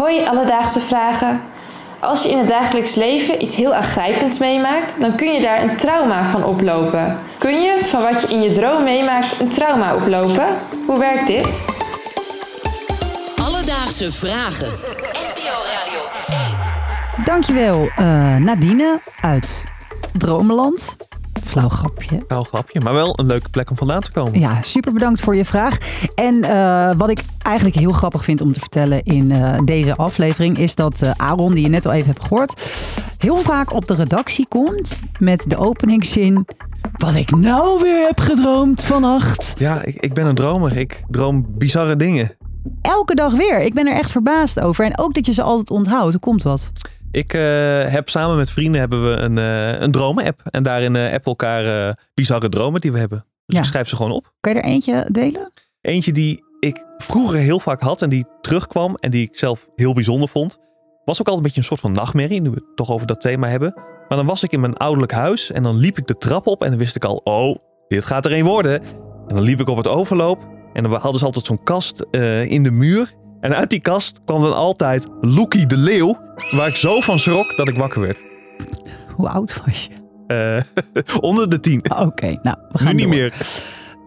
Hoi alledaagse vragen. Als je in het dagelijks leven iets heel aangrijpends meemaakt, dan kun je daar een trauma van oplopen. Kun je van wat je in je droom meemaakt een trauma oplopen? Hoe werkt dit? Alledaagse vragen. NPO Radio Dankjewel, uh, Nadine uit Dromeland. Flauw grapje. Flauw grapje, maar wel een leuke plek om vandaan te komen. Ja, super bedankt voor je vraag. En uh, wat ik eigenlijk heel grappig vind om te vertellen in uh, deze aflevering... is dat uh, Aaron, die je net al even hebt gehoord... heel vaak op de redactie komt met de openingszin... Wat ik nou weer heb gedroomd vannacht. Ja, ik, ik ben een dromer. Ik droom bizarre dingen. Elke dag weer. Ik ben er echt verbaasd over. En ook dat je ze altijd onthoudt. Hoe komt dat? Ik uh, heb samen met vrienden hebben we een, uh, een dromen-app. En daarin uh, appen elkaar bizarre dromen die we hebben. Dus ja. ik schrijf ze gewoon op. Kan je er eentje delen? Eentje die ik vroeger heel vaak had en die terugkwam en die ik zelf heel bijzonder vond. Was ook altijd een beetje een soort van nachtmerrie, nu we het toch over dat thema hebben. Maar dan was ik in mijn ouderlijk huis en dan liep ik de trap op en dan wist ik al, oh, dit gaat er een worden. En dan liep ik op het overloop en dan hadden ze altijd zo'n kast in de muur. En uit die kast kwam dan altijd Loekie de Leeuw, waar ik zo van schrok dat ik wakker werd. Hoe oud was je? Uh, onder de tien. Oké, okay, nou, we gaan nu door. niet meer.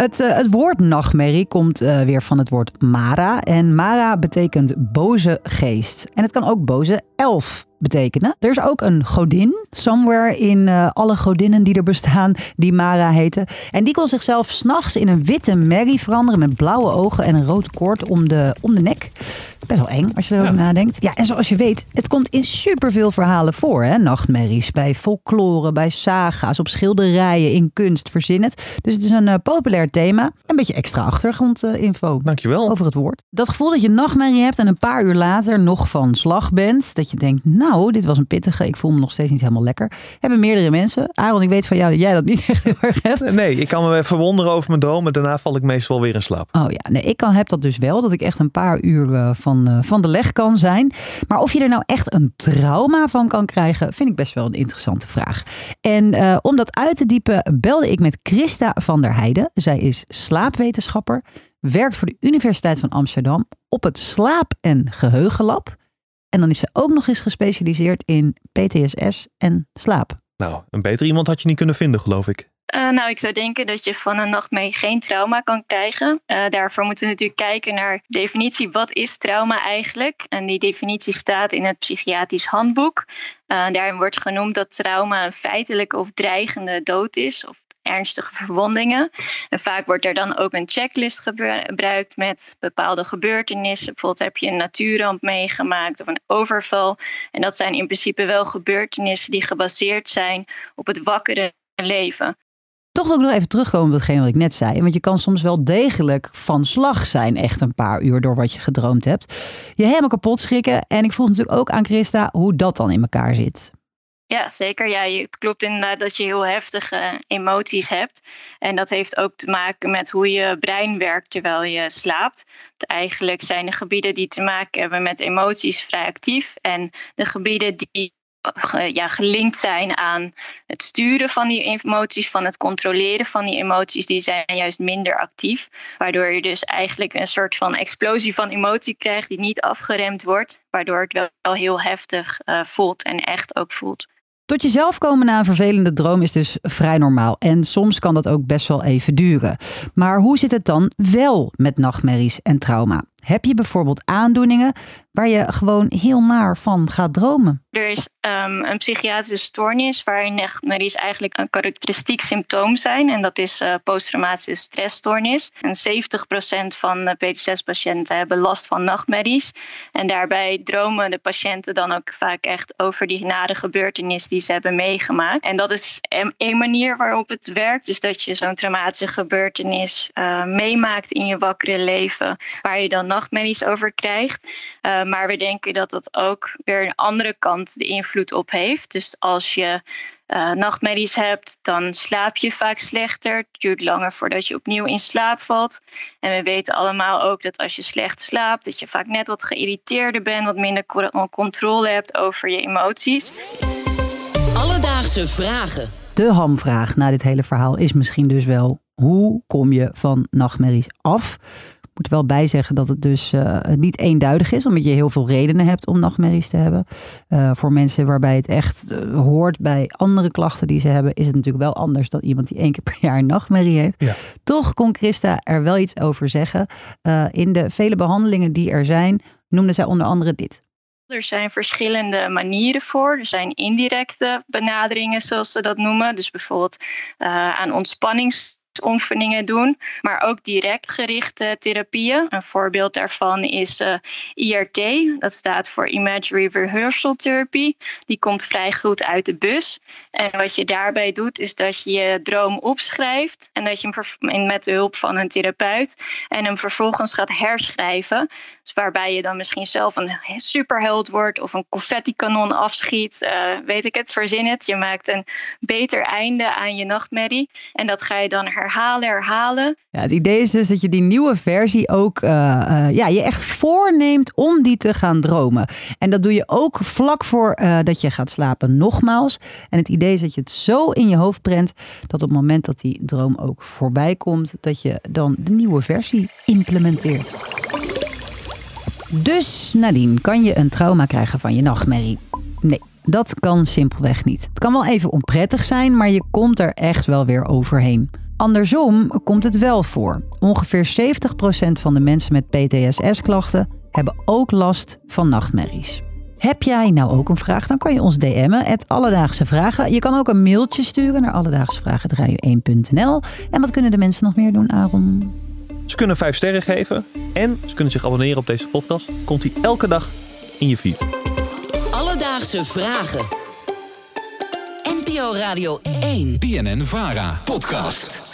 Het, uh, het, woord nachtmerrie komt uh, weer van het woord Mara. En Mara betekent boze geest. En het kan ook boze elf betekenen. Er is ook een godin, somewhere in uh, alle godinnen die er bestaan, die Mara heette. En die kon zichzelf s'nachts in een witte merrie veranderen met blauwe ogen en een rood koord om de, om de nek. Best wel eng als je erover ja. nadenkt. Ja, en zoals je weet, het komt in superveel verhalen voor, hè? nachtmerries. Bij folklore, bij saga's, op schilderijen, in kunst, verzin het. Dus het is een uh, populair thema. Een beetje extra achtergrondinfo Dankjewel. over het woord. Dat gevoel dat je nachtmerrie hebt en een paar uur later nog van slag bent. Dat je denkt, nou, dit was een pittige. Ik voel me nog steeds niet helemaal lekker. Hebben meerdere mensen. Aaron, ik weet van jou dat jij dat niet echt heel erg hebt. Nee, ik kan me verwonderen over mijn dromen. Daarna val ik meestal weer in slaap. Oh ja, nee, ik kan, heb dat dus wel. Dat ik echt een paar uur uh, van, uh, van de leg kan zijn. Maar of je er nou echt een trauma van kan krijgen, vind ik best wel een interessante vraag. En uh, om dat uit te diepen, belde ik met Christa van der Heijden. Zij is slaapwetenschapper, werkt voor de Universiteit van Amsterdam op het Slaap- en Geheugenlab. En dan is ze ook nog eens gespecialiseerd in PTSS en slaap. Nou, een beter iemand had je niet kunnen vinden, geloof ik. Uh, nou, ik zou denken dat je van een nachtmerrie geen trauma kan krijgen. Uh, daarvoor moeten we natuurlijk kijken naar de definitie. Wat is trauma eigenlijk? En die definitie staat in het psychiatrisch handboek. Uh, daarin wordt genoemd dat trauma een feitelijke of dreigende dood is. Of ernstige verwondingen. En vaak wordt er dan ook een checklist gebruikt met bepaalde gebeurtenissen. Bijvoorbeeld heb je een natuurramp meegemaakt of een overval. En dat zijn in principe wel gebeurtenissen die gebaseerd zijn op het wakkere leven. Toch ook nog even terugkomen op hetgeen wat ik net zei. Want je kan soms wel degelijk van slag zijn, echt een paar uur door wat je gedroomd hebt. Je helemaal kapot schrikken. En ik vroeg natuurlijk ook aan Christa hoe dat dan in elkaar zit. Ja, zeker. Ja, het klopt inderdaad dat je heel heftige emoties hebt. En dat heeft ook te maken met hoe je brein werkt terwijl je slaapt. Eigenlijk zijn de gebieden die te maken hebben met emoties vrij actief. En de gebieden die ja, gelinkt zijn aan het sturen van die emoties, van het controleren van die emoties, die zijn juist minder actief. Waardoor je dus eigenlijk een soort van explosie van emotie krijgt die niet afgeremd wordt. Waardoor het wel heel heftig uh, voelt en echt ook voelt. Tot jezelf komen na een vervelende droom is dus vrij normaal. En soms kan dat ook best wel even duren. Maar hoe zit het dan wel met nachtmerries en trauma? Heb je bijvoorbeeld aandoeningen waar je gewoon heel naar van gaat dromen? Er is um, een psychiatrische stoornis waarin nachtmerries eigenlijk een karakteristiek symptoom zijn. En dat is uh, posttraumatische stressstoornis. En 70% van de PTSS-patiënten hebben last van nachtmerries. En daarbij dromen de patiënten dan ook vaak echt over die nare gebeurtenis die ze hebben meegemaakt. En dat is een manier waarop het werkt. Dus dat je zo'n traumatische gebeurtenis uh, meemaakt in je wakkere leven, waar je dan nachtmerries over krijgt. Uh, maar we denken dat dat ook weer een andere kant de invloed op heeft. Dus als je uh, nachtmerries hebt, dan slaap je vaak slechter. Het duurt langer voordat je opnieuw in slaap valt. En we weten allemaal ook dat als je slecht slaapt, dat je vaak net wat geïrriteerder bent, wat minder controle hebt over je emoties. Alledaagse vragen. De hamvraag na dit hele verhaal is misschien dus wel: hoe kom je van nachtmerries af? Moet wel bij zeggen dat het dus uh, niet eenduidig is, omdat je heel veel redenen hebt om nachtmerries te hebben. Uh, voor mensen waarbij het echt uh, hoort bij andere klachten die ze hebben, is het natuurlijk wel anders dan iemand die één keer per jaar een nachtmerrie heeft. Ja. Toch kon Christa er wel iets over zeggen. in de vele behandelingen die er zijn, noemde zij onder andere dit. Er zijn verschillende manieren voor. Er zijn indirecte benaderingen, zoals ze dat noemen. Dus bijvoorbeeld uh, aan ontspannings oefeningen doen, maar ook direct gerichte therapieën. Een voorbeeld daarvan is uh, IRT, dat staat voor Imagery Rehearsal Therapy. Die komt vrij goed uit de bus. En wat je daarbij doet, is dat je je droom opschrijft en dat je hem met de hulp van een therapeut en hem vervolgens gaat herschrijven. Dus waarbij je dan misschien zelf een superheld wordt of een confetti-kanon afschiet, uh, weet ik het, verzin het. Je maakt een beter einde aan je nachtmerrie en dat ga je dan herhalen herhalen, herhalen. Ja, het idee is dus dat je die nieuwe versie ook uh, uh, ja, je echt voorneemt om die te gaan dromen. En dat doe je ook vlak voor uh, dat je gaat slapen nogmaals. En het idee is dat je het zo in je hoofd prent dat op het moment dat die droom ook voorbij komt, dat je dan de nieuwe versie implementeert. Dus Nadine, kan je een trauma krijgen van je nachtmerrie? Nee. Dat kan simpelweg niet. Het kan wel even onprettig zijn, maar je komt er echt wel weer overheen. Andersom komt het wel voor. Ongeveer 70% van de mensen met PTSS-klachten hebben ook last van nachtmerries. Heb jij nou ook een vraag? Dan kan je ons DM'en, het Alledaagse Vragen. Je kan ook een mailtje sturen naar alledaagsevragen.radio1.nl. En wat kunnen de mensen nog meer doen, Aaron? Ze kunnen vijf sterren geven en ze kunnen zich abonneren op deze podcast. Komt die elke dag in je feed. Alledaagse Vragen. NPO Radio 1. BNN Vara. Podcast.